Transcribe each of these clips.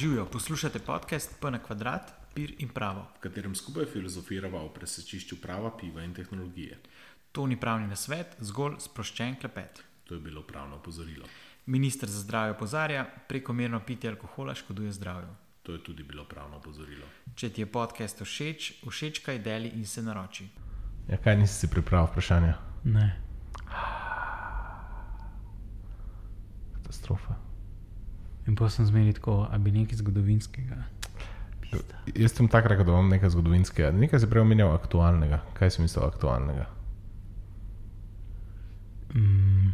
Živijo, poslušate podcast P na kvadrat, pir in pravo. v katerem skupaj filozofirava o presečišču prava, piva in tehnologije. To ni pravni nasvet, zgolj sproščen klepet. To je bilo pravno opozorilo. Ministr za zdravje opozarja, prekomerno pitje alkohola škoduje zdravju. To je tudi bilo pravno opozorilo. Če ti je podcast všeč, všečkaj deli in se naroči. Ja, kaj nisi si pripravil vprašanja? Ne. Katastrofa. In pa sem zmeri tako, a bi nekaj zgodovinskega. Jaz sem tak rekel, da imam nekaj zgodovinskega. Nekaj si prej omenjal aktualnega. Kaj si mislil aktualnega? Mm,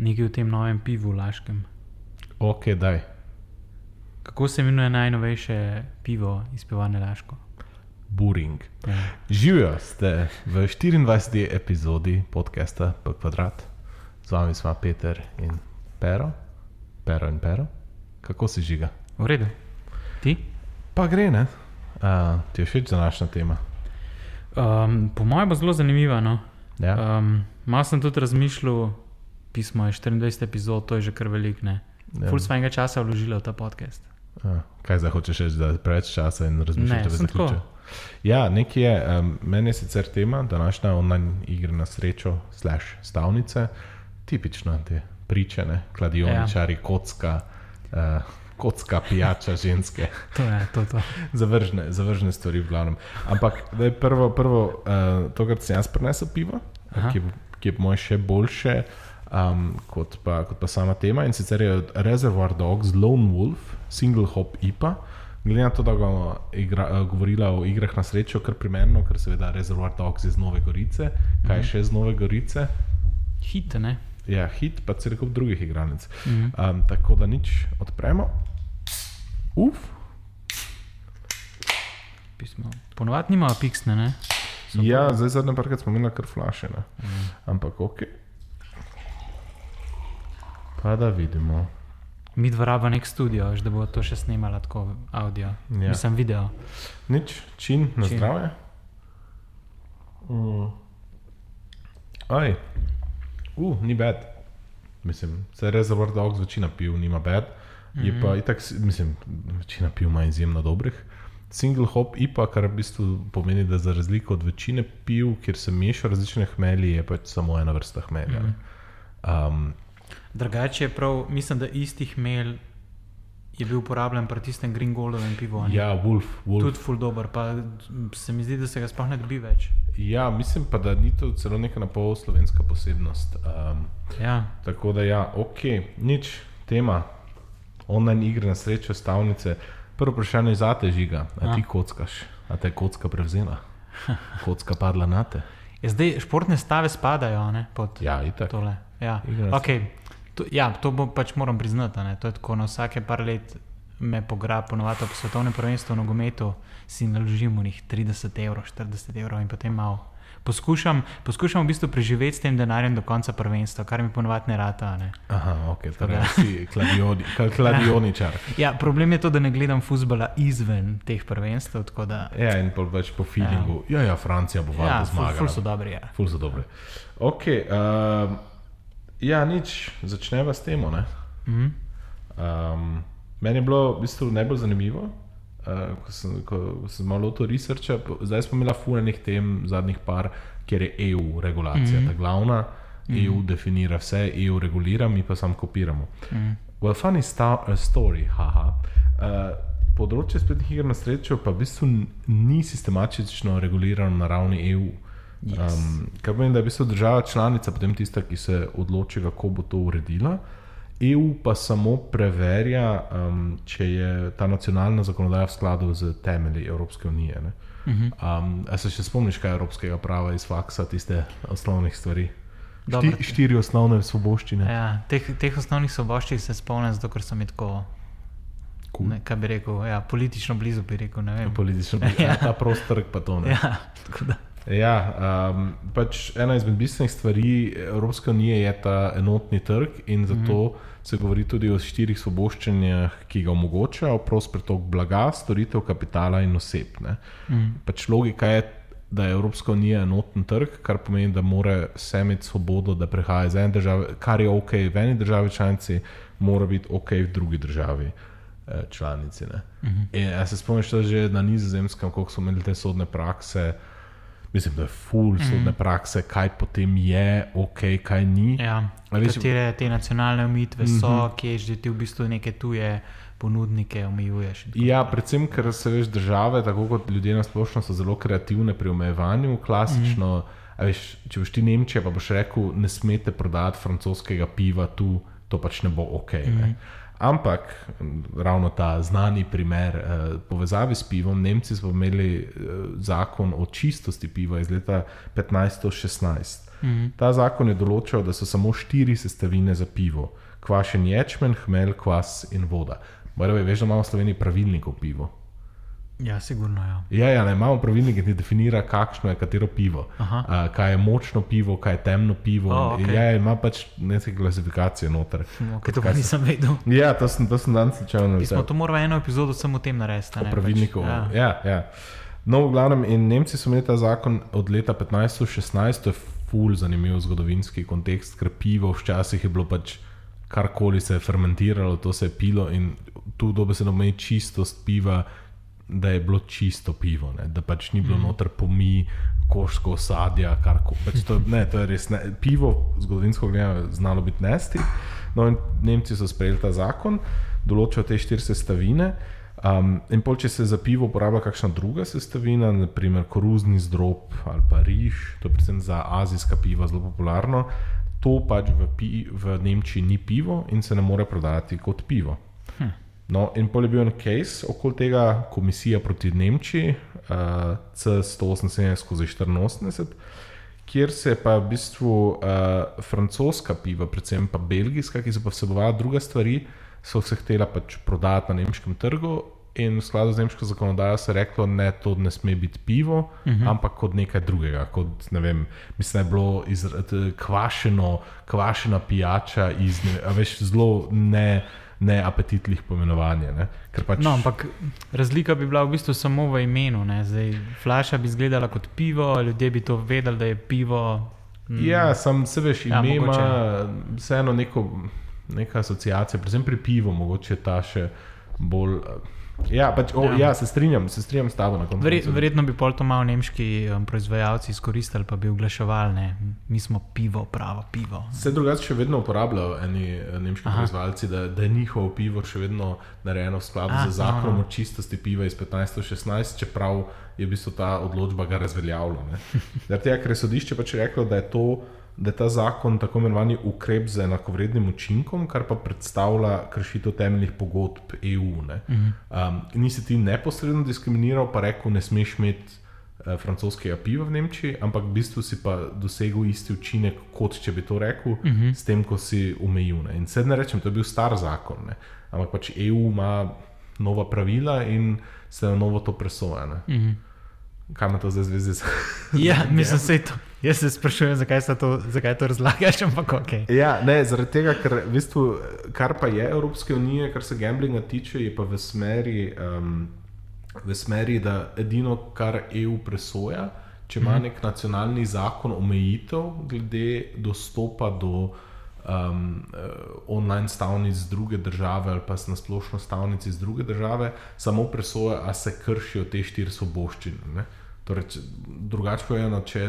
nekaj v tem novem pivu, laškem. Ok, daj. Kako se imenuje najnovejše pivo iz pivarne Laško? Buring. Ja. Živijo ste v 24. epizodi podcasta P kvadrat. Z vami smo Peter in Pero. Pero in Pero. Kako si žiga? V redu. Ti? Pa gre, ne? Uh, ti je všeč današnja tema? Um, po mojem bo zelo zanimivo. No? Ja. Um, Malo sem tudi razmišljal, pismo je 24 epizod, to je že kar velik. Ne? Ja. Ful svojega časa vložila v ta podcast. Uh, kaj zdaj hočeš reči, da je preveč časa in razmišljati, da bi sem zaključil? Ja, nekaj je. Um, meni je sicer tema današnja online igre na srečo, slash stavnice, tipična te pričene, kladioničari, ja. kocka, uh, kocka, pijača, ženske. To je to. to. zavržne, zavržne stvari, v glavnem. Ampak da je prvo, prvo uh, to, kar sem jaz prinesel, pivo, Aha. ki ki je po mojem še boljše um, kot, pa, kot pa sama tema. In sicer je Reservoir Dogs Lone Wolf, single hop IPA. Glede na to, da bomo igra, uh, govorila o igrah na srečo, kar primerno, ker seveda Reservoir Dogs je iz Nove Gorice, kaj je še iz Nove Gorice. Hit, ne? Ja, hit, pa cel kup drugih igralnic. Mhm. Um, tako da nič odpremo. Uf, Pismo. Ponovadi nimajo piksne, ne? So Ja, zdaj zadnji parkrat smo imeli kar flašene. Mhm. Ampak ok. Pa da vidimo. Mi dva raba nek studio, da bo to še snimala tako audio. Ja. Mislim, video. Nič, čin, na Čin. zdravje. Mm. Aj, uh, ni bed. Mislim, se je Reservoir Dogs večina piv, nima bed. Je pa itak, s- mislim, večina piv ima izjemno dobrih. Single hop IPA, kar v bistvu pomeni, da za razliko od večine piv, kjer se mešajo različne hmelje, je pač samo ena vrsta hmelja. Mhm. Um, Drugače je prav, mislim, da istih mail je bil uporabljen pri tistem Green Goldovem pivu. ne? ja, Wolf, Wolf. Tudi full dobro, pa se mi zdi, da se ga sploh ne dobi več. Ja, mislim pa, da ni to celo neka na pol slovenska posebnost. Um, Ja, tako da, ja, ok, nič, tema, online igre na srečo, stavnice. Prvo vprašanje je za te žiga, a A. ti kockaš, a te kocka prevzela, kocka padla na te. Ja, zdaj športne stave spadajo ne, pod Ja, itak. tole. Ja. Na Okay. To, ja, to bo pač moram priznati. ne. To je tako, na vsake par let me pogra, ponovadi po svetovnem prvenstvu v nogometu si naložim v njih 30 evrov, 40 evrov in potem malo. Poskušam, poskušam v bistvu preživeti s tem denarjem do konca prvenstva, kar mi ponovadi ne rata. a Ne. Aha, ok, torej si kladioni, kla- kladioničar. Ja, problem je to, da ne gledam futbola izven teh prvenstv. Da, Ja, in pol več po feelingu. Ja, ja, Francija bo ja, valjda ful, zmagala. ful so dobri. Ja. Ful so dobri. Ok, um, ja, nič, začneva s temo. Ne? Mhm. Um, meni je bilo v bistvu najbolj zanimivo, uh, ko, sem, ko sem malo to researcha. po- Zdaj smo imeli funenih tem zadnjih par, kjer je EU regulacija, mm -hmm. ta glavna. Mm -hmm. EU definira vse, EU regulira, mi pa samo kopiramo. Mm. Well, funny sta uh, story, haha. Uh, področje spletnih iger na srečo pa v bistvu ni sistematično regulirano na ravni EU. Yes. Um, kar pomeni, da je v bistvu država članica potem tista, ki se odloči, kako bo to uredila. EU pa samo preverja, um, če je ta nacionalna zakonodaja v skladu z temelji Evropske unije. ne. Mhm. Um, a se še spomniš, kaj je evropskega prava iz faksa, tiste osnovnih stvari? Dobro. Šti, štiri osnovne svoboščine. Ja, teh, teh osnovnih soboščin se spomnim, zato ker sem jih tako, Cool. ne, kaj bi rekel, ja, politično blizu bi rekel. ne vem. Politično, Ja. ja. ta prostor, pa to ne. Ja, tako da. Ja, um, pač ena izmed bistvenih stvari Evropske unije je ta enotni trg, in zato mm. se govori tudi o štirih svoboščenjah, ki ga omogočajo prost pretok blaga, storitev, kapitala in oseb. ne. Mm. Pač logika je, da je Evropska unija enoten trg, kar pomeni, da mora vse imeti svobodo, da prehaja iz ene države, kar je ok v eni državi članici, mora biti ok v drugi državi. eh, članici. Uh -huh. in, se spomniš, da že na nizozemskem, koliko smo imeli te sodne prakse. Mislim, da je full mm. sodne prakse, kaj potem je, ok, kaj ni. Ja, veš, katere te nacionalne umitve so, mm -hmm. kje že ti v bistvu neke tuje ponudnike omejuješ. Ja, predvsem, ker se veš, države, tako kot ljudje na splošno, so zelo kreativne pri omejevanju. Klasično, mm. veš, če boš ti Nemčija, pa boš rekel, ne smete prodati francoskega piva tu, to pač ne bo ok. Mm. Ne? Ampak ravno ta znani primer eh, povezavi s pivom, Nemci so imeli eh, zakon o čistosti piva iz leta 1516. Mm -hmm. Ta zakon je določal, da so samo štiri sestavine za pivo: kvašen ječmen, hmelj, kvas in voda. Morda veš, da imamo v Sloveniji pravilnik o pivu. Ja, sigurno. Ja, ja, ja ne, imamo pravilnik, ki definira, kakšno je katero pivo. Uh, kaj je močno pivo, kaj je temno pivo. Oh, okay. Ja, ima pač neke klasifikacije noter. Okay, to pa nisem vedel. Ja, to sem, sem danes začel. Smo to morali eno epizodo samo o tem narediti. O pravilniku. Pač, ja. Ja, ja. No, v glavnem, in Nemci so imeli ta zakon od leta 1516, to je ful zanimiv zgodovinski kontekst, ker pivo včasih je bilo pač karkoli se je fermentiralo, to se je pilo in tu dobesedno meji čistost piva da je bilo čisto pivo, ne? da pač ni bilo mm. noter pomi, koško sadja, kar koli. Pač to, to je res ne. Pivo, zgodovinsko gledano, znalo biti nesti. No, in Nemci so sprejeli ta zakon, določajo te štiri sestavine. Um, in pol, če se za pivo uporablja kakšna druga sestavina, naprimer koruzni zdrob ali pa riž, to je predvsem za azijska piva zelo popularno, to pač v, pi, v Nemčiji ni pivo in se ne more prodajati kot pivo. No, in pol je bil en case okoli tega, komisija proti Nemčiji, uh, C178-84, kjer se je pa v bistvu uh, francoska piva, predvsem pa belgijska, ki so pa vsebovala druge stvari, so se htela pač prodati na nemškem trgu. In v skladu z nemško zakonodajo se je reklo, da to ne sme biti pivo, uh mhm. -huh. ampak kot nekaj drugega. Kot, ne vem, mislim, da je bilo kvašeno, kvašena pijača iz ne, veš, zelo ne neapetitnih pomenovanj. Ne? Pač... No, ampak razlika bi bila v bistvu samo v imenu. Zdaj, flaša bi izgledala kot pivo, ljudje bi to vedeli, da je pivo. Mm. Ja, sam se veš, ja, ime ima vseeno neko, neka asociacija, predvsem pri pivu, mogoče ta še bolj. Ja, pač, o, ja. ja se, strinjam, se strinjam s tabo. Verjet, verjetno bi pol to malo nemški um, proizvajalci izkoristili, pa bi oglaševali, da mi smo pivo, pravo pivo. Se drugače še vedno uporabljajo eni eh, nemški Aha. proizvajalci, da, da je njihovo pivo še vedno narejeno v skladu z zakonom o čistosti piva iz 1516, čeprav je v bistvu ta odločba ga razveljavila. Zaradi tega, ker je sodišče pač reklo, da je to da je ta zakon tako imenovani ukrep z enakovrednim učinkom, kar pa predstavlja kršitev temeljnih pogodb EU. Uh -huh. um, nisi ti neposredno diskriminiral, pa rekel, ne smeš imeti uh, francoskega piva v Nemčiji, ampak v bistvu si pa dosegel isti učinek, kot če bi to rekel, uh -huh. s tem, ko si omejil. In sedaj ne rečem, to je bil star zakon, ne? ampak pač EU ima nova pravila in se na novo to presoja. Uh -huh. Kaj ima to zdaj zvezi z? ja, mislim, da je to. Jaz se sprašujem, zakaj, to, zakaj to razlagaš, ampak ok. Ja, ne, zaradi tega, ker v bistvu, kar pa je Evropske unije, kar se gamblinga tiče, je pa v smeri, um, v smeri da edino, kar EU presoja, če ima mm. nek nacionalni zakon omejitev glede dostopa do um, online stavnic iz druge države ali pa na splošno stavnic iz druge države, samo presoja, a se kršijo te štiri svoboščine. Torej, drugače povedano, če,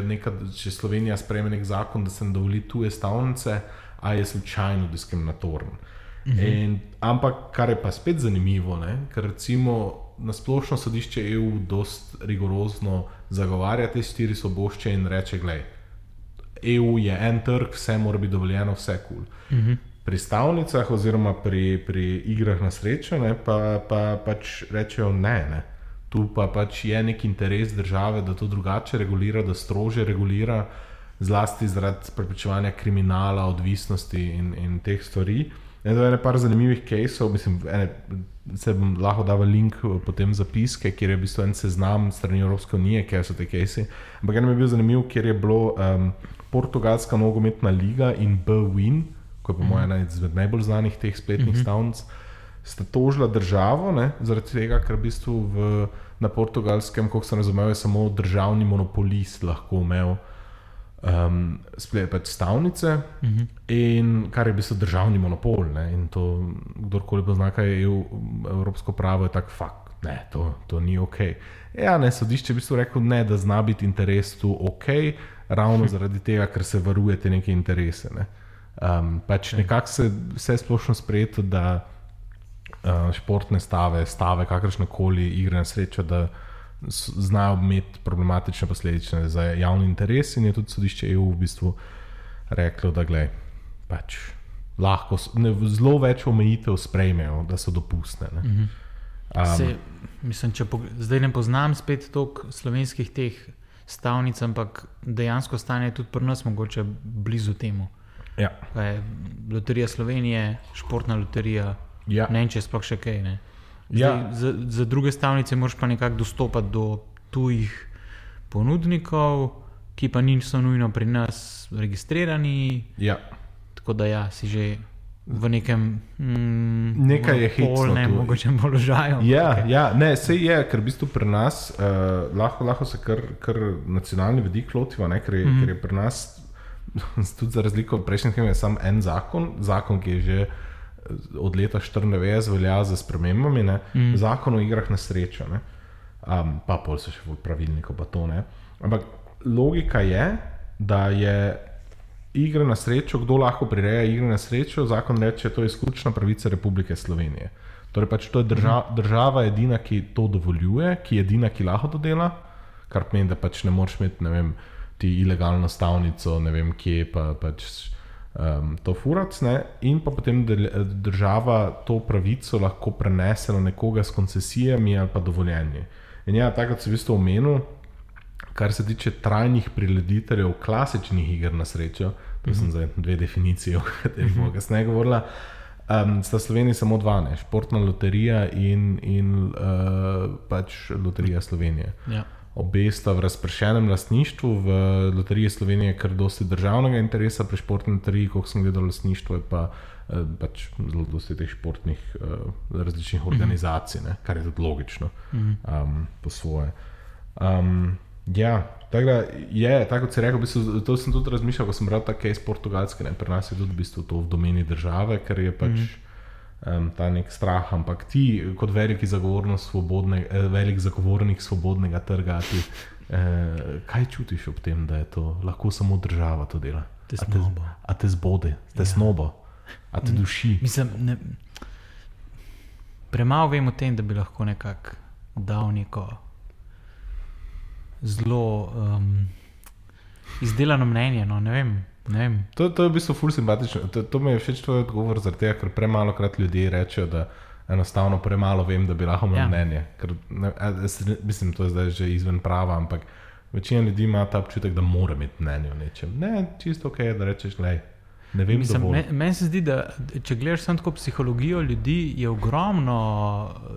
če Slovenija sprejme nek zakon, da se ne dovoli tuje stavnice, a je slučajno diskriminatoren. Mhm. In, ampak kar je pa spet zanimivo, ne? ker recimo na splošno sodišče EU dosta rigorozno zagovarja te štiri sobošče in reče: Glej, EU je en trg, vse mora biti dovoljeno, vse kul. Cool. Mhm. Pri stavnicah oziroma pri, pri igrah na srečo ne, pa, pa pač rečejo ne. ne tu pa pač je nek interes države, da to drugače regulira, da strože regulira, zlasti zaradi preprečevanja kriminala, odvisnosti in, in teh stvari. En je nekaj zanimivih caseov, mislim, ene, se bom lahko dal link potem zapiske, kjer je v bistvu en seznam strani Evropske unije, kje so te case. Ampak en je bil zanimiv, ker je bilo um, Portugalska nogometna liga in B-Win, ko je po mojem mhm. ena izmed najbolj znanih teh spletnih mm -hmm. stavnic sta tožila državo, ne, zaradi tega, ker v bistvu v, na portugalskem, kot sem razumel, je samo državni monopolist lahko imel um, splet pač stavnice, uh Mhm. -huh. in kar je v bistvu državni monopol. Ne? In to, kdorkoli pozna, kaj je EU, evropsko pravo, je tako fakt. Ne, to, to ni ok. Ja, ne, sodišče je v bistvu rekel, ne, da zna biti interes tu ok, ravno zaradi tega, ker se varuje te neke interese. Ne. Um, pač nekako se vse splošno sprejeto, da športne stave, stave, kakršne koli igre na srečo, da znajo imeti problematične posledice za javni interes, in je tudi sodišče EU v bistvu reklo, da gled, pač lahko ne, zelo več omejitev sprejmejo, da so dopustne. Ne. Mhm. Um, Se, mislim, če pog- zdaj ne poznam spet toliko slovenskih teh stavnic, ampak dejansko stanje je tudi pri nas mogoče blizu temu. ja, Pa Je loterija Slovenije, športna loterija, ja, ne vem, če je sploh še kaj. Ne. Zdaj, Ja. za, za druge stavnice moraš pa nekako dostopati do tujih ponudnikov, ki pa niso nujno pri nas registrirani. ja. Tako da ja, si že v nekem mm, Nekaj je monopolnem, tu. mogočem položaju. Ja, Okej. ja, ne, sej je, ker v bistvu pri nas uh, lahko, lahko se kar, kar nacionalni vidik lotiva, ne, ker, je, mm ker je pri nas, tudi za razliko od prejšnjih, je samo en zakon, zakon, ki je že od leta 94 velja za spremembami, ne, mm. zakon o igrah na srečo, ne, um, pa pol so še v pravilniku, pa to ne. Ampak logika je, da je igre na srečo, kdo lahko prireja igre na srečo, zakon reče, da je to izključna pravica Republike Slovenije. Torej, pač to je drža, država edina, ki to dovoljuje, ki je edina, ki lahko to dela, kar pomeni, da pač ne moreš imeti, ne vem, ti ilegalno stavnico, ne vem kje, pa pač um, to furac, ne? in pa potem država to pravico lahko prenese na nekoga s koncesijami ali pa dovoljenji. In ja, tako kot si v bistvu omenil, kar se tiče trajnih prirediteljev klasičnih iger na srečo, to mm -hmm. sem zdaj dve definicije, o katerih bomo kasneje govorila. Um, sta Sloveniji samo dva, ne? športna loterija in, in uh, pač loterija Slovenije. Ja. Obe sta v razpršenem lastništvu, v loteriji Slovenije je kar dosti državnega interesa, pri športni loteriji, kot sem gledal, lastništvo je pa eh, pač zelo dosti teh športnih uh, različnih organizacij, ne? kar je tudi logično um, po svoje. Um, ja, tako da je, tako kot si rekel, v bistvu, to sem tudi razmišljal, ko sem bral ta case portugalski, ne? pri nas je tudi v bistvu to v domeni države, ker je pač. Mm. Um, ta nek strah, ampak ti, kot veliki zagovornik, svobodne, eh, velik zagovornik svobodnega trga, ti, eh, kaj čutiš ob tem, da je to lahko samo država to dela? A te, Tesnobo. a te zbode, tesnobo, a te duši. Mislim, ne, premalo vem o tem, da bi lahko nekako dal neko zelo um, izdelano mnenje. No, ne vem, ne vem. To, to je v bistvu ful simpatično. To, to mi je všeč tvoj odgovor, tega, ker premalo krat ljudje rečejo, da enostavno premalo vem, da bi lahko imel Ja. mnenje. Ker, ne, mislim, to je zdaj že izven prava, ampak večina ljudi ima ta občutek, da mora imeti mnenje o nečem. Ne, čisto ok, je, da rečeš, gledaj, ne vem, Mislim, Meni se zdi, da če gledaš samo tako psihologijo ljudi, je ogromno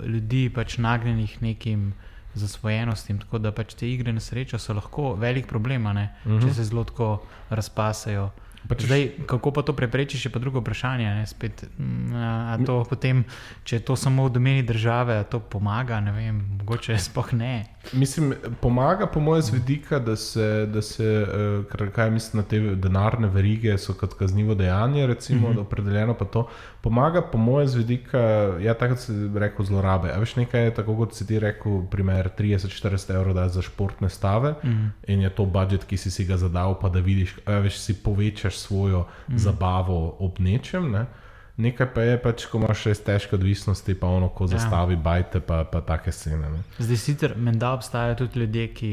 ljudi pač nagnjenih nekim zasvojenostim. Tako da pač te igre na srečo so lahko velik problem, uh -huh. če se zelo tako razpasajo. Pač Zdaj, kako pa to preprečiš, je pa drugo vprašanje. Ne? Spet, mm, a, a to potem, če je to samo v domeni države, to pomaga, ne vem, mogoče sploh ne. Mislim, pomaga, po mojem, z vidika, da se, da se eh, kar, kaj mislim, na te denarne verige so kot kaznivo dejanje, recimo, mm -hmm. opredeljeno pa to. Pomaga, po mojem, z vidika, ja, tako kot si rekel, zlorabe. A veš, nekaj je tako, kot si ti rekel, primer 30-40 evrov da za športne stave mm -hmm. in je to budžet, ki si si ga zadal, pa da vidiš, a veš, si povečaš svojo mm -hmm. zabavo ob nečem. Ne? Nekaj pa je pač, ko imaš res težke odvisnosti, pa ono, ko zastavi bajte, pa, pa take scene. Ne? Zdaj sicer menda obstajajo tudi ljudje, ki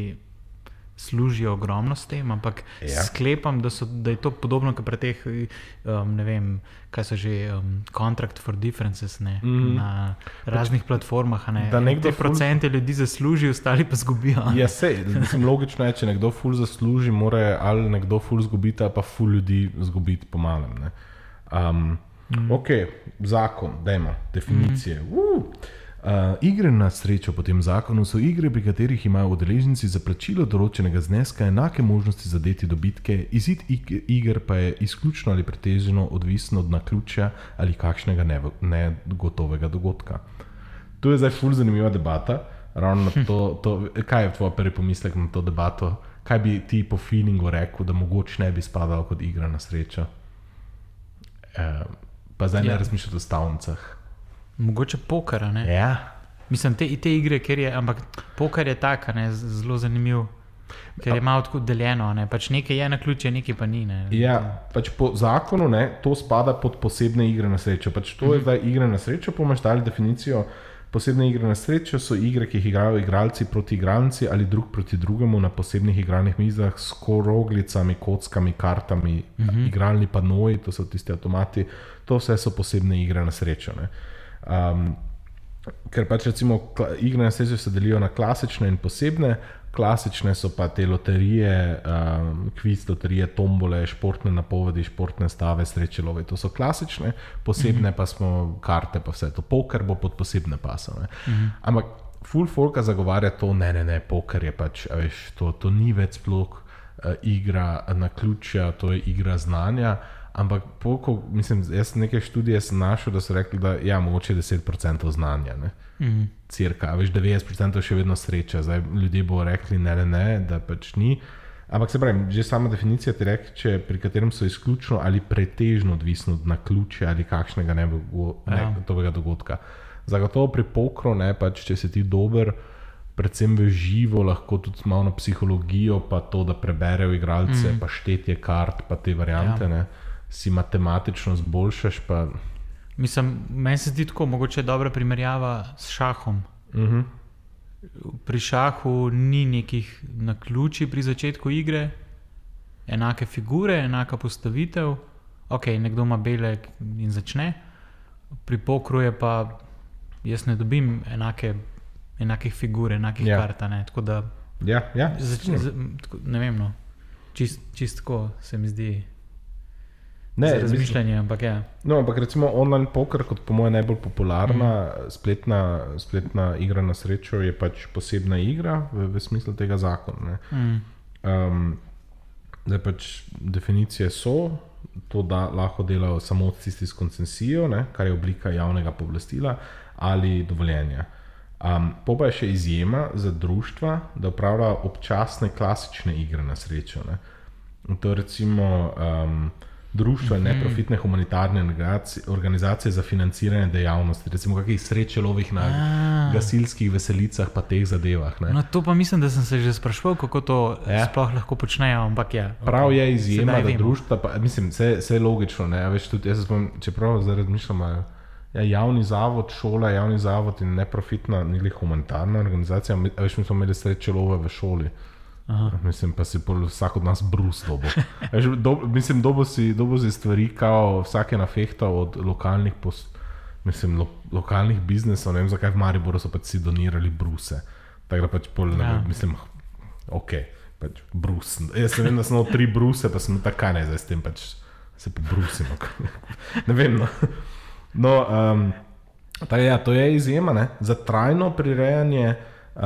služijo ogromno s tem, ampak Ja. ja. sklepam, da, so, da je to podobno kot pri teh, um, ne vem, kaj so že um, Contract for Differences ne, mm. na raznih platformah. Ne. Da nekdo te ful- procente ljudi zaslužijo, ostali pa zgubijo. Ja, sej, mislim, logično je, če nekdo ful zasluži, mora ali nekdo ful zgubiti, pa ful ljudi zgubiti po malem. ne. Um, mm. Ok, zakon, dajmo, definicije. Mm. Uh. Uh, igre na srečo po tem zakonu so igre, pri katerih imajo udeleženci za plačilo določenega zneska enake možnosti zadeti dobitke, izid ig- iger pa je izključno ali pretežno odvisen od naključja ali kakšnega negotovega dogodka. To je zdaj ful zanimiva debata. Ravno na to, to, kaj je tvoj prvi pomislek na to debato, kaj bi ti po feelingu rekel, da mogoče ne bi spadalo kot igra na srečo. Uh, pa zdaj ja. ne razmišljate o stavnicah. Mogoče poker? Ja. Mislim, te, te igre, ker je, ampak poker je z- zelo zanimiv. Ker je malo tako deljeno, ne? pač nekaj je na ključe, nekaj pa ni. Ne? Ja, pač po zakonu ne, to spada pod posebne igre na srečo. Pač to je zdaj igre na srečo, imaš dali definicijo. Posebne igre na srečo so igre, ki jih igrajo igralci proti igralci ali drug proti drugemu na posebnih igralnih mizah s koroglicami, kockami, kartami, uh -huh. igralni panoji, to so tisti avtomati. To vse so posebne igre na srečo. Ne. Um, ker pač recimo igre na srečo se delijo na klasične in posebne. Klasične so pa te loterije, um, kviz loterije, tombole, športne napovedi, športne stave, srečelove. To so klasične, posebne pa smo karte, pa vse to. Poker bo pod posebne pasove. Ampak full folka zagovarja to, ne, ne, ne, poker je pač, veš, to, to ni več sploh uh, igra na ključja, to je igra znanja. Ampak, poko, mislim, jaz nekaj študije sem našel, da so rekli, da je ja, mogoče 10% znanja. Ne? Mm. Cirka, veš, 90% je še vedno sreča. Zdaj ljudje bodo rekli, ne, ne, ne, da pač ni. Ampak se pravi, že sama definicija ti reče, pri katerem so izključno ali pretežno odvisni od naključja ali kakšnega negotovega dogodka. Zagotovo pri pokru, ne, pač, če si ti dober, predvsem v živo, lahko tudi malo na psihologijo, pa to, da preberejo igralce, mm. pa štetje kart, pa te variante, ja. si matematično zboljšaš. Pa, Mislim, meni se zdi tako, mogoče je dobra primerjava s šahom. uh -huh. Pri šahu ni nekih naključij pri začetku igre, enake figure, enaka postavitev. Ok, nekdo ima bele in začne, pri pokru je pa jaz ne dobim enake, enakih figur, enakih Ja. ja. kart. Tako da Ja, ja. zač, z, tako, ne vem, no, čist, čist tako se mi zdi. Ne, za razmišljanje, ampak ja. No, ampak recimo online poker, kot po mojem najbolj popularna mm. spletna, spletna igra na srečo, je pač posebna igra v, v smislu tega zakona. Mm. Um, zdaj pač definicije so, to da lahko delajo samo tisti s koncesijo, ne, kar je oblika javnega pooblastila ali dovoljenja. Um, po pa je še izjema za društva, da upravljajo občasne klasične igre na srečo. Ne. In To recimo um, društva in neprofitne humanitarne organizacije, za financiranje dejavnosti, recimo kakih srečelovih na A. gasilskih veselicah, pa teh zadevah. Ne. No, to pa mislim, da sem se že sprašval, kako to Ja. sploh lahko počnejo. Ampak ja, Prav okej, je izjema, sedaj da vemo. društva, pa, mislim, vse, vse je logično. Ne, a veš, tudi, jaz se spomnim, čeprav zdaj razmišljam, ja, javni zavod, šola, javni zavod in neprofitna, glih humanitarna organizacija. Veš, mi smo imeli sreče love v šoli. Aha. Mislim, pa si vsak od nas brus dobo. A veš, do, mislim, dobo si, dobo si stvari, kao vsak je nafehtal od lokalnih, pos, mislim, lo, lokalnih biznesov. Ne vem, zakaj v Mariboru so pač si donirali bruse. Tako da pač pol, ne, Ja. mislim, ok, pač brus. Jaz sem imel tri bruse, pa sem tako ne zdaj s tem pač se pobrusimo. ne vem. No, no um, tako, ja, to je izjema ne? za trajno prirejanje. Uh,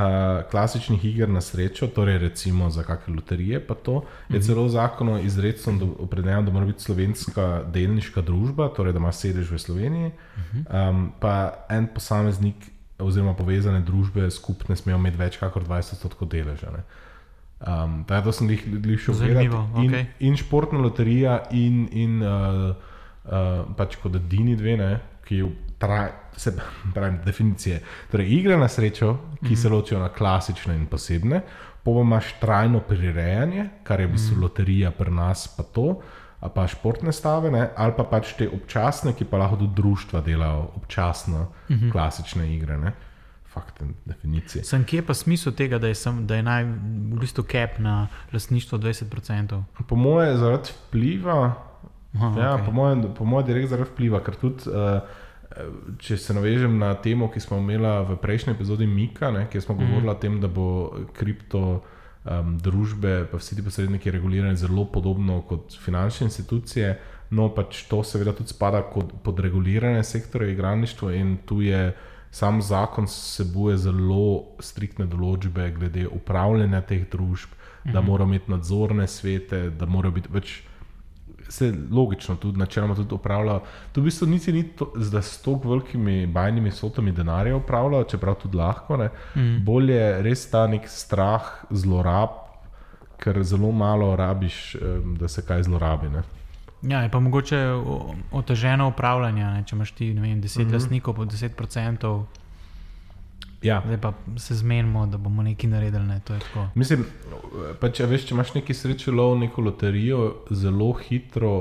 klasičnih iger na srečo, torej recimo za kakšne loterije, pa to je celo v zakonu izrecno do- opredeljeno, da mora biti slovenska delniška družba, torej da ima sedež v Sloveniji, um, pa en posameznik oziroma povezane družbe skupne smejo imeti več kot 20 odstotkov deleža. ne. Um, tako da sem jih ljudi Zanimivo, gledati. In, okej. in športna loterija, in, in uh, uh, pač kot edini dve, ne, ki tra, se pravi, definicije. Torej, igre na srečo, ki se ločijo na klasične in posebne, pa imaš trajno prirejanje, kar je v bistvu loterija pri nas, pa to. Pa športne stave, ne, ali pa pač te občasne, ki pa lahko tudi društva delajo občasno, uh -huh. klasične igre. Ne. Fakt, definicije. Sem kje pa smisel tega, da je, sem, da je naj, v bistvu cap na lastništvo 20%? Po mojem, zaradi vpliva, Aha, ja, okej. po mojem, po mojem direkt zaradi vpliva, ker tudi. Uh, Če se navežem na temo, ki smo imeli v prejšnji epizodi Mika, ne, kjer smo mm. govorili o tem, da bo kripto um, družbe, pa vsi ti posredniki regulirani zelo podobno kot finančne institucije, no pač to seveda tudi spada kot, pod regulirane sektore igralništva in tu je sam zakon sebuje zelo striktne določbe glede upravljanja teh družb, mm -hmm. da morajo imeti nadzorne svete, da morajo biti več se logično tudi načeloma tudi upravljajo. To v bistvu niti ni to, da s tako velikimi bajnimi sotami denarja upravljajo, čeprav tudi lahko. Mm. Bolje je res ta nek strah zlorab, ker zelo malo rabiš, da se kaj zlorabi. Ne? Ja, je pa mogoče oteženo upravljanje. Ne? Če imaš ti ne vem, 10 mm. -hmm. lastnikov po 10%, Ja. zdaj pa se zmenimo, da bomo nekaj naredili. Ne? Mislim, pa če, veš, če imaš neki srečo lov, neko loterijo, zelo hitro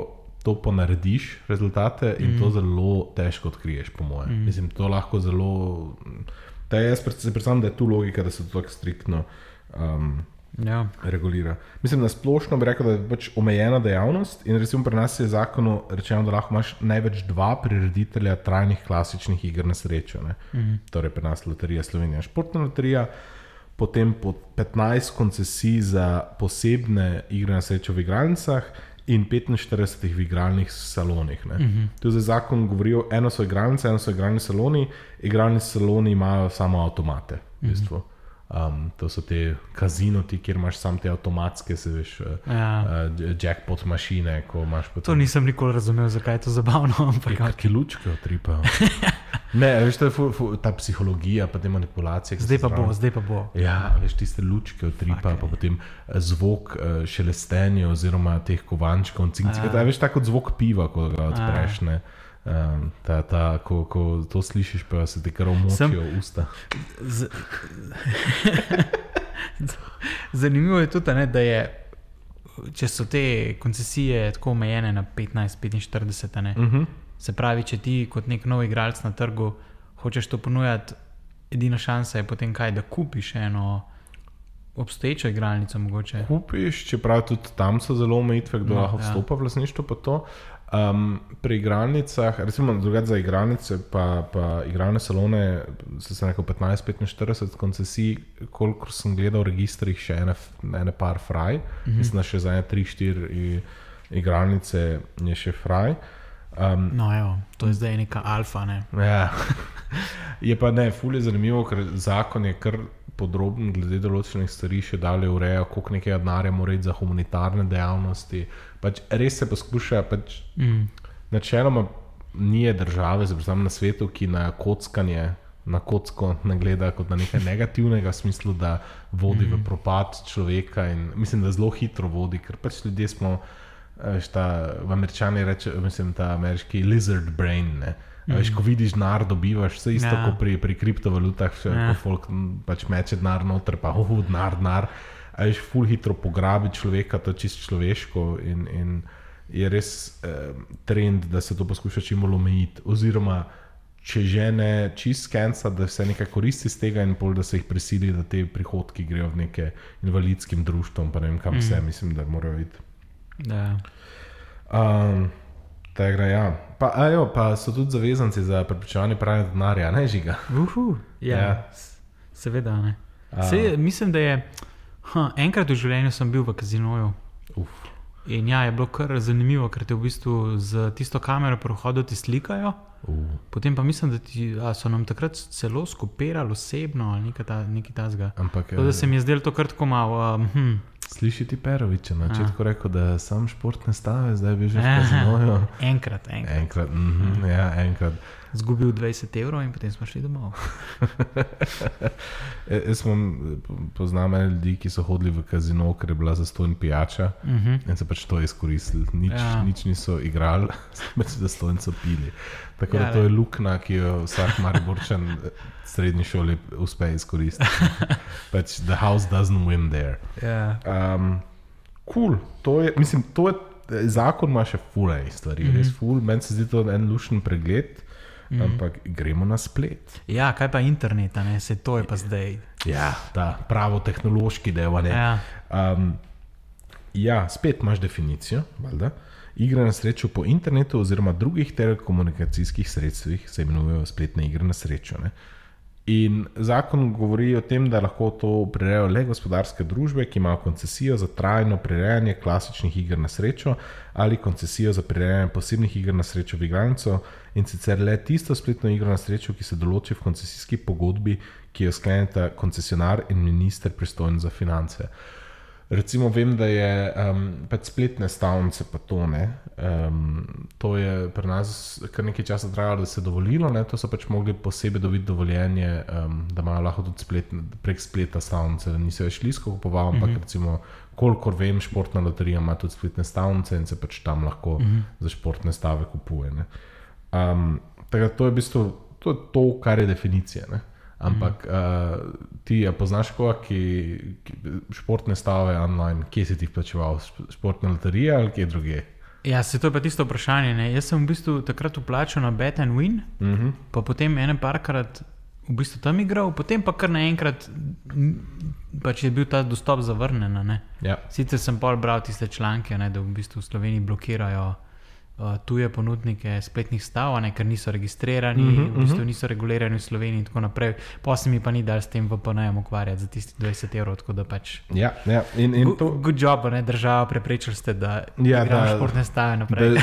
to ponarediš, rezultate, in mm. to zelo težko odkriješ, po mojem. Mm. Mislim, to lahko zelo. Da jaz se predstavljam, da je tu logika, da se to tako striktno um, Ja. regulira. Mislim, na splošno bi rekel, da je pač omejena dejavnost in recimo pri nas je zakonu rečeno, da lahko imaš največ dva prireditelja trajnih klasičnih iger na srečo. Mm. Mhm. Torej, pri nas Loterija Slovenija, športna loterija, potem po 15 koncesij za posebne igre na srečo v igralnicah. In 45 v igralnih salonih. Uh -huh. Tu zdaj zakon govori, o- eno so igralnice, eno so igralni saloni. Igralni saloni imajo samo avtomate. V bistvu. Um, to so te kazinoti, kjer imaš samo te avtomatske, se veš, uh, Ja. uh, jackpot mašine. imaš To potem- nisem nikoli razumel, zakaj je to zabavno. Ampak, Kakšne lučke utripajo. ne, veš, to je fu, fu, ta psihologija, pa te manipulacije. zdaj pa bo, zdaj pa bo. Ja, veš, tiste lučke utripa, Fuck, pa potem eh, zvok eh, šelestenja oziroma teh kovančkov, cincika. Ja. Veš, tako kot zvok piva, ko ga odpreš. Ne? Um, ta, ta, ko, ko to slišiš, pa se ti kar omočijo usta. Z... Zanimivo je tudi, ne, da je, če so te koncesije tako omejene na 15-45, ne, Uh -huh. se pravi, če ti kot nek nov igralec na trgu hočeš to ponujati, edina šansa je potem kaj, da kupiš eno obstoječo igralnico, mogoče. Kupiš, čeprav tudi tam so zelo omejitve, kdo No, lahko ja. vstopa v lasništvo. pa to. Um, pri igralnicah, recimo drugače za igralnice, pa, pa igralne salone, se sem rekel 15-45 koncesij, kolikor sem gledal v registrih, še ene, ene par fraj, mm. -hmm. mislim, da še za ene 3-4 igralnice je še fraj. Um, No, evo, to je zdaj neka alfa. Ne. Ja. Je pa ne, ful je zanimivo, ker zakon je kar podroben glede določenih stvari, še dalje ureja, koliko nekaj denarja mora iti za humanitarne dejavnosti. Pač res se poskuša, pač Mm. načeloma ni države, predvsem na svetu, ki na kockanje. Na kocko ne gleda kot na nekaj negativnega, v smislu, da vodi mm. v propad človeka. In mislim, da zelo hitro vodi, ker pač ljudje smo, veš, ta, v američani reče, mislim, ta ameriški lizard brain. Ne? Mm. Veš, ko vidiš denar, dobivaš vse isto Ja. ja. kot pri, pri kriptovalutah, še, Ja. ja. ko folk pač meče denar noter, pa oh, denar, denar. Veš, ful hitro pograbi človeka, to je čisto človeško. In, in je res eh, trend, da se to poskuša čim bolj omejiti. Oziroma, če že ne čist skenca, da se nekaj koristi iz tega, in pol, da se jih prisili, da te prihodki grejo v neke invalidskim društvom, pa ne vem kam mm. vse, mislim, da morajo iti. Da. Um, Tega, ja. pa, a jo, pa so tudi zavezanci za preprečevanje pranja denarja, ne žiga. Uhu, ja, Ja. Seveda. ne. A. Sej, mislim, da je ha, enkrat v življenju sem bil v kazinoju. Uf. In ja, je bilo kar zanimivo, ker te v bistvu z tisto kamero pri vhodu ti slikajo. Uh. Potem pa mislim, da ti, so nam takrat celo skopirali osebno ali nekaj, ta, nekaj tasga. Ampak Tako da se mi je zdelo to kar tako malo. Um, hm. sliši ti Perovič, na začetku rekel, da sam športne stave, zdaj bi že kazinoju. Enkrat, enkrat. Enkrat, mm -hmm, ja, enkrat. Zgubil 20 evrov in potem smo šli domov. E, jaz imam, poznam ljudi, ki so hodili v kazino, ker je bila zastojna pijača Uh -huh. in se pač to izkoristili. Nič, Ja. ja. nič niso igrali, pač zastojnico pili. Tako Ja, da to ne. je luknja, ki jo vsak mariborčan v srednji šoli uspe izkoristiti. pač the house doesn't win there. ja. Um, cool. to je, mislim, to je, zakon ima še fulej stvari, mm -hmm. res ful. Meni se zdi to en lušen pregled, mm -hmm. ampak gremo na splet. ja, kaj pa internet, a ne se to je pa zdaj. Ja, ta pravo tehnološki del. Ja. Um, ja, spet imaš definicijo. Valjda. Igre na srečo po internetu oziroma drugih telekomunikacijskih sredstvih se imenujejo spletne igre na srečo. Ne? In zakon govori o tem, da lahko to prirejajo le gospodarske družbe, ki imajo koncesijo za trajno prirejanje klasičnih iger na srečo ali koncesijo za prirejanje posebnih iger na srečo v igralnico in sicer le tisto spletno igro na srečo, ki se določi v koncesijski pogodbi, ki jo skleneta koncesionar in minister pristojen za finance. Recimo, vem, da je um, spletne stavnice, pa to ne. Um, to je pri nas kar nekaj časa trajalo, da se je dovolilo, ne? to so pač mogli posebej dobiti dovoljenje, um, da imajo lahko tudi spletne, prek spleta stavnice, da niso več lisko kupovali, ampak mm -hmm. recimo kolikor vem, športna loterija ima tudi spletne stavnice in se pač tam lahko uh -huh. za športne stave kupuje. Um, tako to je v bistvu to, je to kar je definicija. Ne? Ampak -huh. uh, ti ja poznaš koga, ki, ki športne stave online, kje si ti plačeval, športna loterija ali kje druge? Ja, se to je pa tisto vprašanje. Ne? Jaz sem v bistvu takrat uplačal na Bet and Win, uh -huh. pa potem ene parkrat v bistvu tam igral, potem pa kar naenkrat pač je bil ta dostop zavrnjen. Ja. Sicer sem pa bral tiste članke, ne, da v bistvu v Sloveniji blokirajo tuje ponudnike spletnih stav, ne, ker niso registrirani, mm -hmm, v bistvu niso regulirani v Sloveniji in tako naprej. Posem mi pa ni dal s tem VPN-jem ukvarjati za tisti 20 evrov. Pač ja, ja. In, in to... Good job, ne, država, preprečili ste, da ja, da športne stave naprej. Da,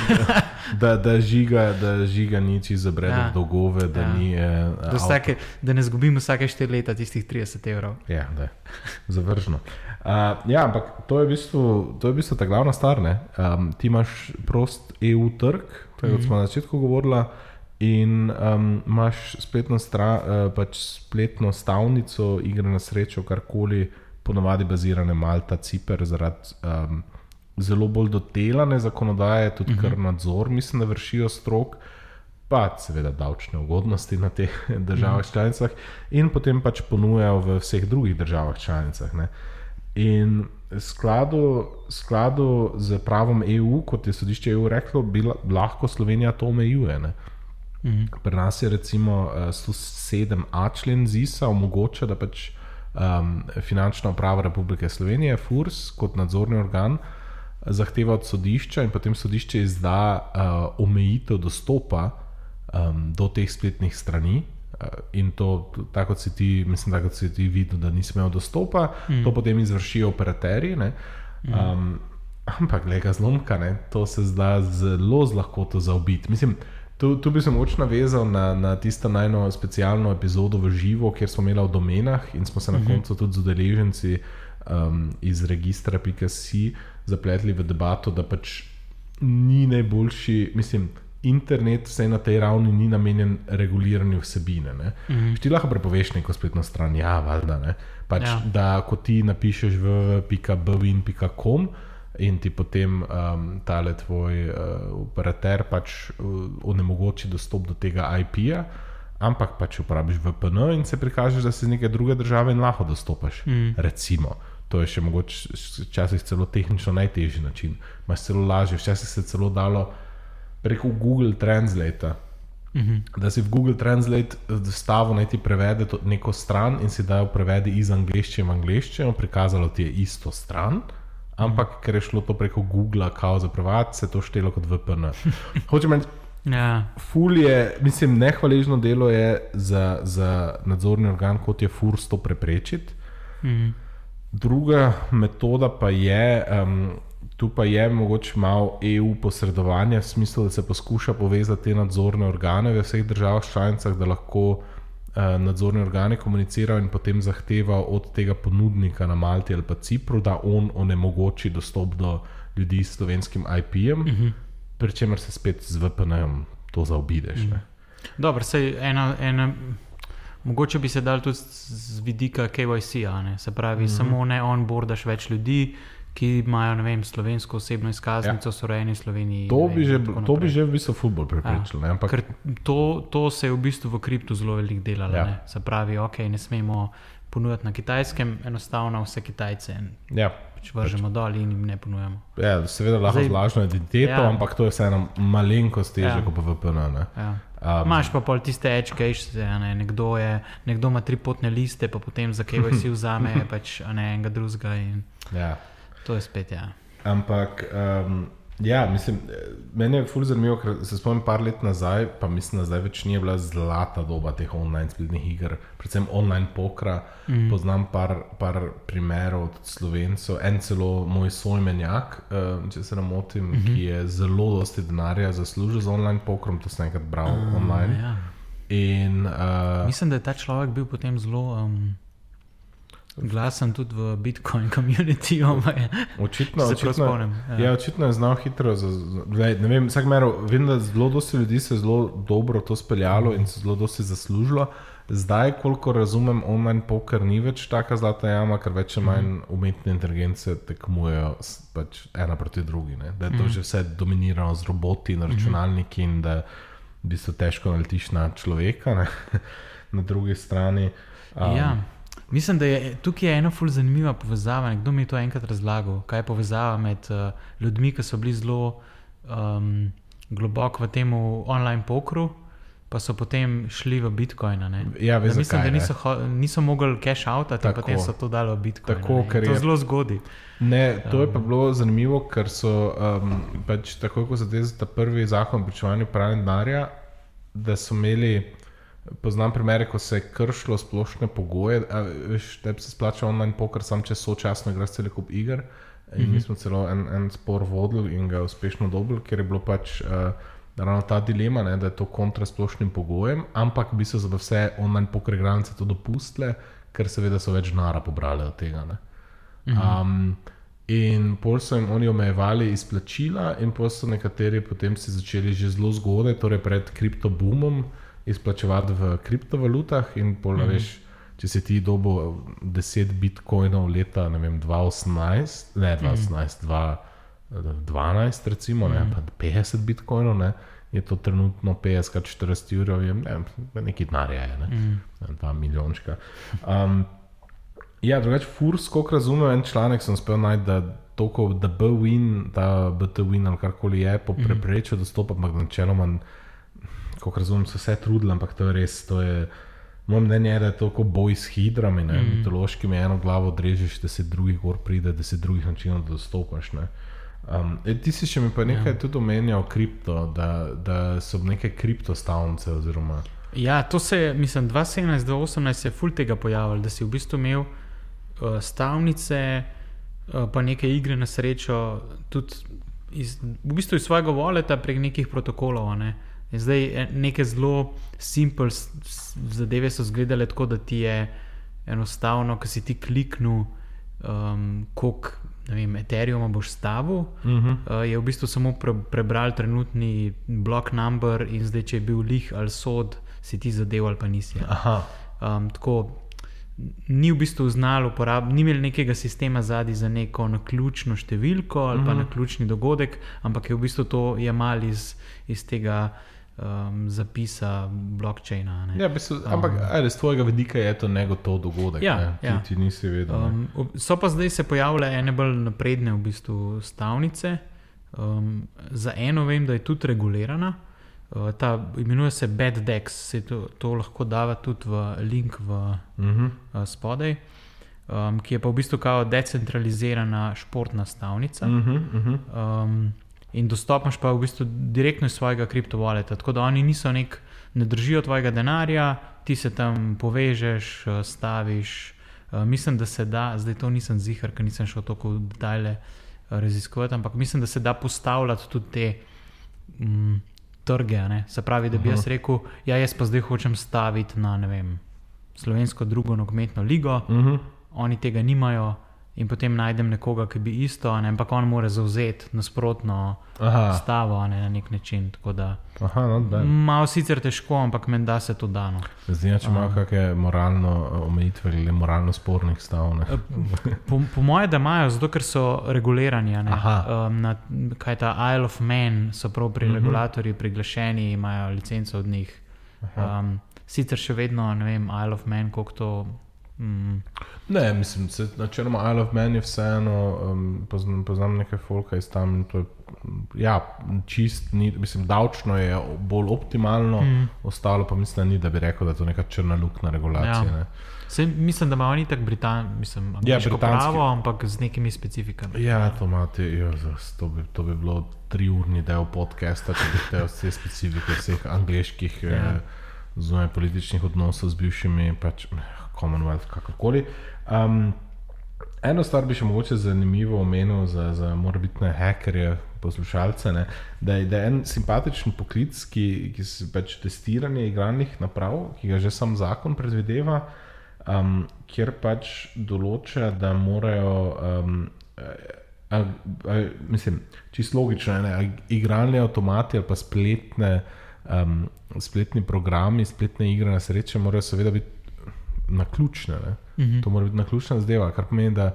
da, da, žiga, da žiga niči za brede ja. dolgove, da, ja. ni, eh, da, vsake, da ne zgubimo vsake 4 leta tistih 30 evrov. Ja, da je zavržno. Uh, ja, ampak to je v bistvu, to je v bistvu ta glavna stvar. Um, ti imaš prost EU trg, tako kot -hmm. smo na začetku govorili, in um, imaš spletno, stra, uh, pač spletno stavnico, igre na srečo, karkoli, ponovadi bazirane Malta, Ciper, zaradi um, zelo bolj dodelane zakonodaje, tudi mm -hmm. kar nadzor, mislim, da vršijo strok. Pa seveda davčne ugodnosti na teh državah mm. članicah, in potem pač ponujajo v vseh drugih državah članicah. Ne. In skladu, skladu z pravom EU, kot je sodišče EU reklo, bi lahko Slovenija to omejuje. Mhm. Pri nas je recimo 107a eh, člen ZISA omogoča, da pač um, finančna uprava Republike Slovenije, FURS, kot nadzorni organ, zahteva od sodišča in potem sodišče izda uh, omejitev dostopa um, do teh spletnih strani. Eh, in to, tako kot si ti, mislim, tako kot si ti videl, da nisi imel dostopa, mm. to potem izvršijo operaterji. Um, ampak, le ga zlomka, ne? to se zda zelo lahko to zaobiti. Mislim, tu, tu bi se moč navezal na, na tisto najno specialno epizodo v živo, kjer smo imeli v domenah in smo se na mm -hmm. koncu tudi z udeleženci um, iz registra PKC zapletli v debato, da pač ni najboljši, mislim internet vse na tej ravni ni namenjen reguliranju vsebine. Mm -hmm. Ti lahko prepoveš neko spletno stran, ja, valjda. Pač, ja. Da, ko ti napišeš v pika.bvin.com in ti potem um, tale tvoj uh, operater pač uh, onemogoči dostop do tega IP-ja. Ampak pač uporabiš VPN in se prikažeš, da si iz neke druge države in lahko dostopaš. Mm. Recimo, to je še mogoče, včasih celo tehnično najtežji način, imaš celo lažje, včasih se je celo dalo preko Google Translate. Uh mhm. -huh. Da si v Google Translate stavil, naj ti prevede neko stran in si da jo prevede iz angleščine v angleščino, prikazalo ti je isto stran, ampak uh -huh. ker je šlo to preko Google, kao za prevod, se to štelo kot VPN. Hočem reči, ja. ful je, mislim, nehvaležno delo je za, za nadzorni organ, kot je FURS to preprečiti. Mhm. -huh. Druga metoda pa je. Um, Tu pa je mogoče malo EU posredovanja, v smislu, da se poskuša povezati te nadzorne organe v vseh državah članicah, da lahko eh, nadzorni organi komunicirajo in potem zahteva od tega ponudnika na Malti ali pa Cipru, da on onemogoči dostop do ljudi s slovenskim IP-jem, uh mhm. -huh. pri čemer se spet z VPN-jem to zaobideš. Uh mhm. -huh. Dobro, sej ena. ena... Mogoče bi se dal tudi z vidika KYC-a, se pravi, mm -hmm. samo ne on-boardaš več ljudi, ki imajo vem, slovensko osebno izkaznico, ja. so rejeni v Sloveniji. To, bi že, to bi že v bistvu futbol preprečil. Ja. Ampak... To, to se je v bistvu v kriptu zelo veliko delalo. Ja. Se pravi, ok, ne smemo ponuditi na kitajskem, enostavno vse Kitajce. Ja. Če pač vržemo pač. dol in jim ne ponujemo. Ja, seveda lahko z lažno identiteto, ja. ampak to je vseeno malenkost teže ja. kot pa VPN. Ja. Um, Máš pa pol tiste edge cache, ne? nekdo, je, nekdo ima tri potne liste, pa potem za KVC vzame pač, ne, enega drugega. In... Ja. To je spet, ja. Ampak, um, ja, mislim, meni je fully zanimivo, ker se spomnim par let nazaj, pa mislim, da zdaj več ni bila zlata doba teh online spletnih iger, predvsem online pokra. Mm. Poznam par, par primerov od slovencev, en celo moj sojmenjak, um, če se ne motim, mm -hmm. ki je zelo dosti denarja zaslužil z online pokrom, to sem enkrat bral uh, online. Ja. In, uh, mislim, da je ta človek bil potem zelo. Um Glasen tudi v Bitcoin community. Očitno, Se očitno, spomnim, ja. ja, očitno je znal hitro. Za, za, ne vem, vsak mero, vem, da zelo dosti ljudi se je zelo dobro to speljalo in se zelo dosti zaslužilo. Zdaj, koliko razumem, online poker ni več taka zlata jama, ker več ali manj umetne inteligence tekmujejo pač ena proti drugi. Ne? Da je to že vse dominirano z roboti in računalniki in da v bistvu težko naletiš na človeka ne? na drugi strani. Um, Ja. Mislim, da je tukaj ena ful zanimiva povezava. Nekdo mi je to enkrat razlagal, kaj je povezava med uh, ljudmi, ki so bili zelo um, globoko v tem online pokru, pa so potem šli v Bitcoin. ne. Ja, veš, mislim, zakaj, da ne? niso, ho- niso mogli cash out, in potem so to dali v Bitcoin. Tako, ne. Ker to je- zelo zgodi. Ne, to je pa bilo zanimivo, ker so um, pač takoj, ko so te ta prvi zakon o pričevanju pranja denarja, da so imeli, poznam primere, ko se je kršilo splošne pogoje, veš, tebi se splača online poker, sam če sočasno igraš cel kup iger. In mi smo celo en, en spor vodili in ga uspešno dobili, ker je bilo pač uh, ravno ta dilema, ne, da je to kontra splošnim pogojem, ampak bi se za vse online poker igralnice to dopustile, ker seveda so več denara pobrali od tega. Ne. Um, in pol so jim oni omejevali izplačila, in pol so nekateri potem si začeli že zelo zgodaj, torej pred kriptoboomom, izplačevati v kriptovalutah. In pol, mm -hmm. veš, če si ti dobo 10 bitcoinov leta, vem, 2018, ne 2018, mm -hmm. 2012, recimo, ne, pa 50 bitcoinov. Ne, Je to trenutno 50, kar 40 ur, je ne, nekaj denarja, je, ne, mm. 2 milijončka. Um, Ja, drugače, furs, koliko razumem, en članek sem spel najti, da toliko, da B-Win, ta BT-Win ali karkoli je, po preprečju dostop, ampak načeloma, koliko razumem, so vse trudili, ampak to je res, to je, moje mnenje je, da je to kot boj s hidrami, ne, mm. mitološkimi eno glavo odrežeš, da se drugih gor pride, da se drugih načinov dostopaš, ne. Um, e, ti si še mi pa nekaj ja. tudi omenjal kripto, da, da so neke kriptostavnice oziroma... Ja, to se je, mislim, 2017-2018 se je ful tega pojavilo, da si v bistvu imel uh, stavnice, uh, pa neke igre na srečo, tudi iz, v bistvu iz svojega voleta prek nekih protokolov. Ne. In Zdaj eh, neke zelo simple zadeve so izgledale tako, da ti je enostavno, ko si ti kliknil, um, koliko vem, Ethereuma boš stavil. Uh -huh. Uh, je v bistvu samo pre, prebral trenutni blok number in zdaj, če je bil lih ali sod, si ti zadev ali pa nisi. ja. Um, tako ni v bistvu znal uporabljati, ni imel nekega sistema zadaj za neko naključno številko ali pa Mhm. naključni dogodek, ampak je v bistvu to jemal iz, iz tega um, zapisa blockchaina. ne. Ja, v bistvu, ampak ajde, z tvojega vidika je to negotov dogodek. Ja, ne? Ti, ja. ti nisi vedel. Um, Um, so pa zdaj se pojavile ene bolj napredne v bistvu stavnice. Um, za eno vem, da je tudi regulirana. Uh, ta imenuje se Bad Dex, se to, to lahko dava tudi v link v uh -huh. uh, spodaj, um, ki je pa v bistvu kao decentralizirana športna stavnica. Uh -huh, uh -huh. Um, in dostopaš pa v bistvu direktno iz svojega kriptovaleta. Tako da oni niso nek, ne držijo tvojega denarja, ti se tam povežeš, eh, staviš. Uh, mislim, da se da, zdaj to nisem zihar, ker nisem šel tako v detajle eh, raziskovati, ampak mislim, da se da postavljati tudi te. Mm, Trge, ne? se pravi, da bi jaz rekel, ja, jaz pa zdaj hočem staviti na vem, slovensko drugo nogometno ligo, Uh -huh. oni tega nimajo, in potem najdem nekoga, ki bi isto, ne, ampak on mora zauzeti nasprotno Aha, stavo a ne, na nek način. Da aha no, malo sicer težko, ampak menda se to dano. Zdaj, ja, če imajo kakšne moralno eh, omejitve ali moralno spornih stav. Ne? Po, po mojem, da imajo, zato ker so regulirani. Aha. Um, na, kaj ta Isle of Man so prav pri Mhm. regulatorji priglašeni, imajo licenco od njih. Um, sicer še vedno ne vem, Isle of Man, koliko to. Mm, Ne, mislim, se, načeloma Isle of Man je vseeno, um, poznam, poznam nekaj folka iz tam. in to Je, ja, čist, ni, mislim, davčno je bolj optimalno, mm. ostalo pa mislim, da ni, da bi rekel, da je to neka črna luknja regulacije. Ja. Ja. Sej, mislim, da imajo oni tako Britan, mislim, ja, pravo, ampak z nekimi specifikami. Ja, to imate, Jozef, to, bi, to bi bilo triurni del podcasta, če bi te vse specifike vseh angliških ja. eh, zunaj političnih odnosov z bivšimi, pač eh, Commonwealth, kakorkoli. Um, eno stvar bi še mogoče zanimivo omenil za, za morbitne hekerje, poslušalce, ne, da, je, da je en simpatičen poklic, ki, ki se pač testiranje igralnih naprav, ki ga že sam zakon predvideva. um, kjer pač določa, da morajo. Um, a, a, mislim, čisto logično, ne, a igralni avtomati ali pa spletne, um, spletni programi, spletne igre na srečo morajo seveda biti naključne. Mm -hmm. To mora biti naključna zadeva, kar pomeni, da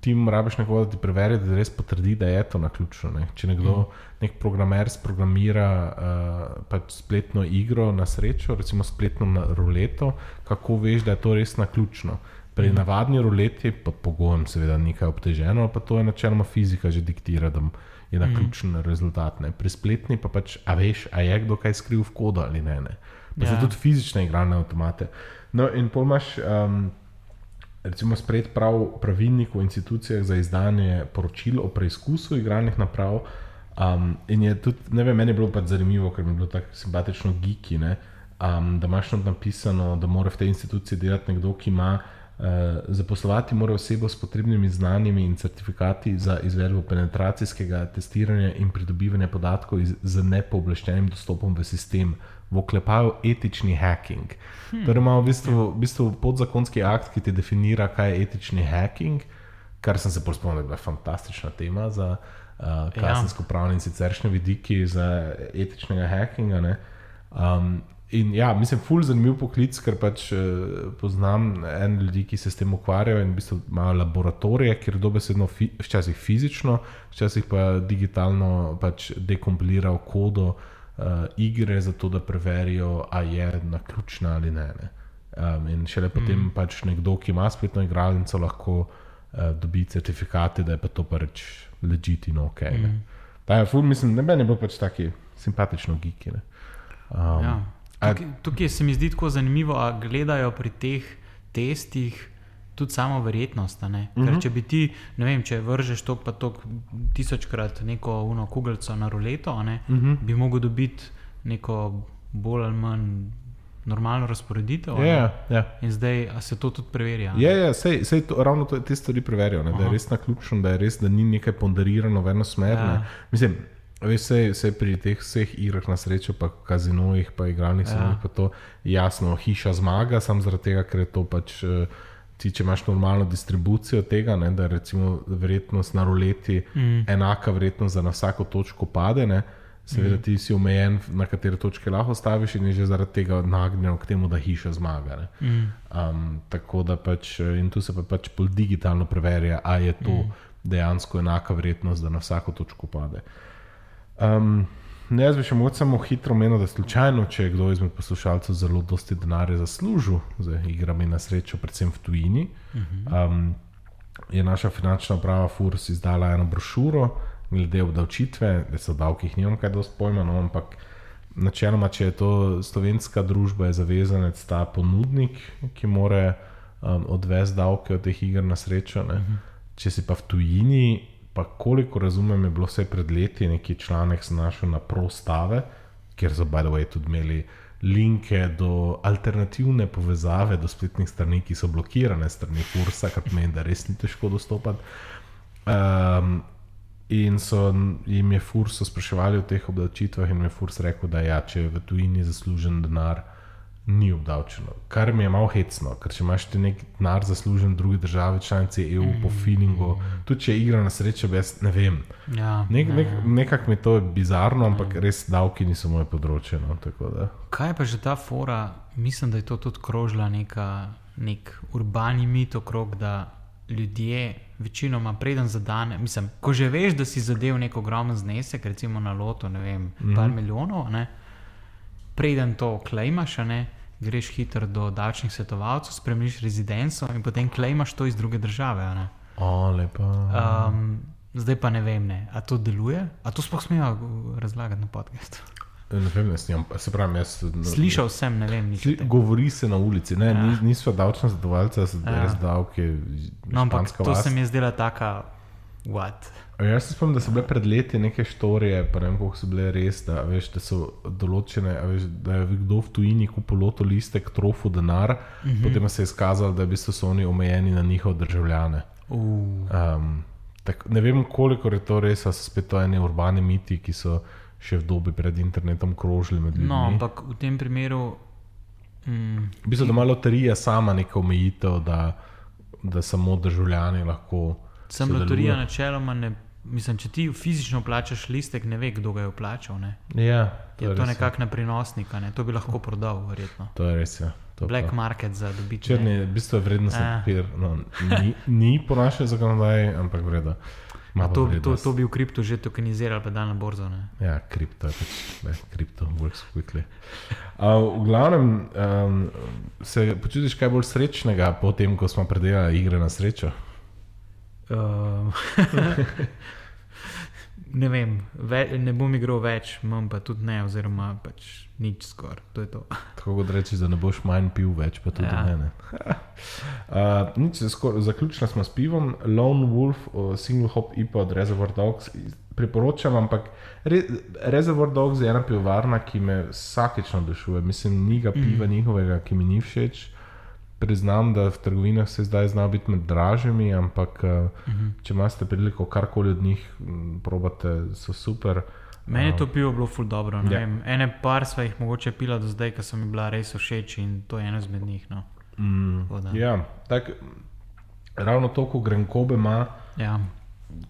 ti moraš nekoga, da ti preveri, da res potrdi, da je to naključno. Ne. Če nekdo, mm -hmm. nek programer, programira uh, pač spletno igro na srečo, recimo spletno na ruleto, kako veš, da je to res naključno. Pri mm -hmm. navadni ruleti, pod pogojem, seveda, nekaj obteženo, pa to je načeloma fizika že diktira, da je na ključen mm -hmm. rezultat. Ne. Pri spletni pa pač, a veš, a je kdo kaj skril v kodu ali ne. ne. Pa ja. so tudi fizične igralne avtomate. No, in pomaž, um, recimo, spred prav pravilnik v institucijah za izdanje poročil o preizkusu igralnih naprav. Um, in je tudi, ne vem, meni je bilo pač zanimivo, ker mi je bilo tako simpatično giki, ne, um, da imaš napisano, da mora v tej instituciji delati nekdo, ki ima. Uh, zaposlovati mora osebo s potrebnimi znanji in certifikati za izvedbo penetracijskega testiranja in pridobivanja podatkov iz, z nepooblaščenim dostopom v sistem, v oklepaju etični hacking. Hmm. Torej, imamo v bistvu, v bistvu podzakonski akt, ki ti definira, kaj je etični hacking, kar sem se spomnil, da je fantastična tema za uh, kazensko-pravne in siceršne vidiki za etičnega hackinga. Um, In ja, mislim, ful zanimiv poklic, ker pač eh, poznam en ljudi, ki se s tem ukvarjajo in v bistvu imajo laboratorije, kjer dobesedno, fi, včasih fizično, včasih pa digitalno pač dekompilirajo kodo uh, igre, zato da preverijo, ali je na ključna ali ne. ne. Um, in šele potem mm. pač nekdo, ki ima spletno igralnico, lahko uh, dobi certifikate, da je pa to pač legitimno ok. Mm. Ta je ful, mislim, ne meni bilo pač taki simpatično giki. Um, ja. Tukaj, tukaj se mi zdi tako zanimivo, da gledajo pri teh testih tudi samo verjetnost. Ne? Ker uh -huh. če bi ti, ne vem, če vržeš to pa to tisočkrat neko uno kugelco na ruleto, ne, uh -huh. bi mogel dobiti neko bolj ali manj. Normalno razporeditev. Ja, ja, ja. In zdaj se to tudi preverja. Ja, ja, sej, sej to, ravno to, te stvari preverijo, da je res na ključno, da je res, da ni nekaj ponderirano v eno smer. Ja. Mislim, Vse, vse pri teh vseh igrah na srečo, pa kazinojih, pa igralnih ja. snovih, pa to jasno, hiša zmaga, samo zaradi tega, ker je to pač. Eh, ti, če imaš normalno distribucijo tega, ne, da je recimo verjetnost na roleti mm. enaka verjetnost, da na vsako točko pade, ne, seveda mm. ti si omejen, na katere točke lahko staviš in je že zaradi tega nagnjen k temu, da hiša zmaga. Mm. Um, tako da pač, in tu se pa pač bolj digitalno preverja, ali je to mm. dejansko enaka verjetnost, da na vsako točko pade. Um, ne, jaz bi še mogoče samo hitro menil, da slučajno, če je kdo izmed poslušalcev zelo dosti denarja zaslužil z igrami na srečo, predvsem v tujini, um, je naša finančna uprava FURS izdala eno brošuro glede obdavčitve, da se o davkih nimam kaj dosti pojma, no, ampak načeloma, če je to slovenska družba, je zavezanec ta ponudnik, ki more um, odvesti davke od teh iger na srečo. Uh -huh. Če si pa v tujini, pa koliko razumem, je bilo vse pred leti neki članek znašel na prostave, kjer so, by the way, tudi imeli linke do alternativne povezave do spletnih strani, ki so blokirane strani kursa, kar pomeni, da res ni težko dostopati. Um, in so jim je Furs spraševali o teh obdavčitvah, in je Furs rekel, da ja, če je v tujini zaslužen denar, ni obdavčeno. Kar mi je malo hecno, ker če imaš nek denar zaslužen v drugi državi, članici EU, mm. po feelingu, tudi če je igra na srečo, jaz ne vem. Ja, nek, nek, Nekako mi to je bizarno, ampak ja. res davki niso moje področje. No, Kaj pa že ta fora, mislim, da je to tudi krožila neka, nek urbani mit okrog, da ljudje večinoma preden zadane, mislim, ko že veš, da si zadev nek ogromen znesek, recimo na loto, ne vem, mm. par milijonov. Ne, preden to klejmaš, ne, greš hitro do davčnih svetovalcev, spremljiš rezidenco in potem klejmaš to iz druge države. O, um, zdaj pa ne vem, ne. a to deluje, a to sploh smejo razlagati na podkastu. Ne vem, ne snimam, se pravi, jaz. Slišal sem, ne vem, nič. Govori se na ulici, ne, ja. niso davčna svetovalca, so ja. res davke. No, ampak to vas. se mi je zdela taka, what? Jaz se spomnim, da so bile pred leti neke štorije, pa ne vem, kako so bile res, da, veš, da so določene, veš, da je kdo v tujini kupil loto listek, trofu denar, uh mhm. -huh. potem se je izkazalo, da so oni omejeni na njihove državljane. Uh. Um, tak, ne vem, koliko je to res, so spet to eni urbani miti, ki so še v dobi pred internetom krožili med ljudmi. No, ampak v tem primeru Mm, V bistvu, da ima loterija sama neko omejitev, da, da samo državljani lahko. sem sodelujejo. loterija načeloma ne. Mislim, če ti fizično plačaš listek, ne ve, kdo ga je vplačal. Ne? Ja, Je to res, ja. nekako na prinosnika, ne? to bi lahko prodal, verjetno. To je res. Ja. To Black pa- market za dobiček. Črni, v bistvu je vrednostni Ja. papir. No, ni, ni po naši zakonodaji, ampak pa To, to, to bi v kriptu že tokenizirali, pa dal na borzo. Ne? Ja, kripto je pač, ne, kripto works quickly. Uh, v glavnem, um, se počutiš kaj bolj srečnega po tem, ko smo predelali igre na srečo? Um, ne vem, ve, ne bom igral več, manj pa tudi ne, oziroma pač nič skoraj. To to. Tako kot rečeš, da ne boš manj pil več, pa tudi Ja. ne. ne. uh, nič, skor, zaključila smo s pivom, Lone Wolf, uh, Single Hop IPA od Reservoir Dogs. Priporočam, ampak Re, Reservoir Dogs je ena pivovarna, ki me vsakeč navdušuje. Mislim, ni ga piva mm. njihovega, ki mi ni všeč. Priznam, da v trgovinah se zdaj zna biti med dražjimi, ampak uh, uh -huh. če imate priliko karkoli od njih, probate, so super. Meni je to pivo bilo ful dobro. Ja. Ja. Ene par sva jih mogoče pila do zdaj, ker so mi bila res všeč in to je eno izmed njih. No. Mm, ja, tak, ravno toliko grenkobe ima, Ja.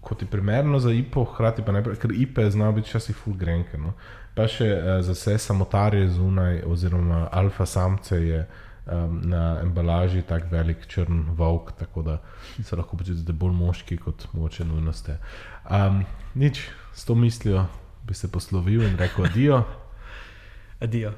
kot je primerno za IPO, hkrati pa ne, ker IPE znajo biti včasih full grenke. No. Pa še uh, za vse samotarje zunaj, oziroma alfa samce je um, na embalaži tak velik črn volk, tako da se lahko počutite bolj moški, kot moče nujno ste. Um, nič, s to mislijo bi se poslovil in rekel adijo. Adijo.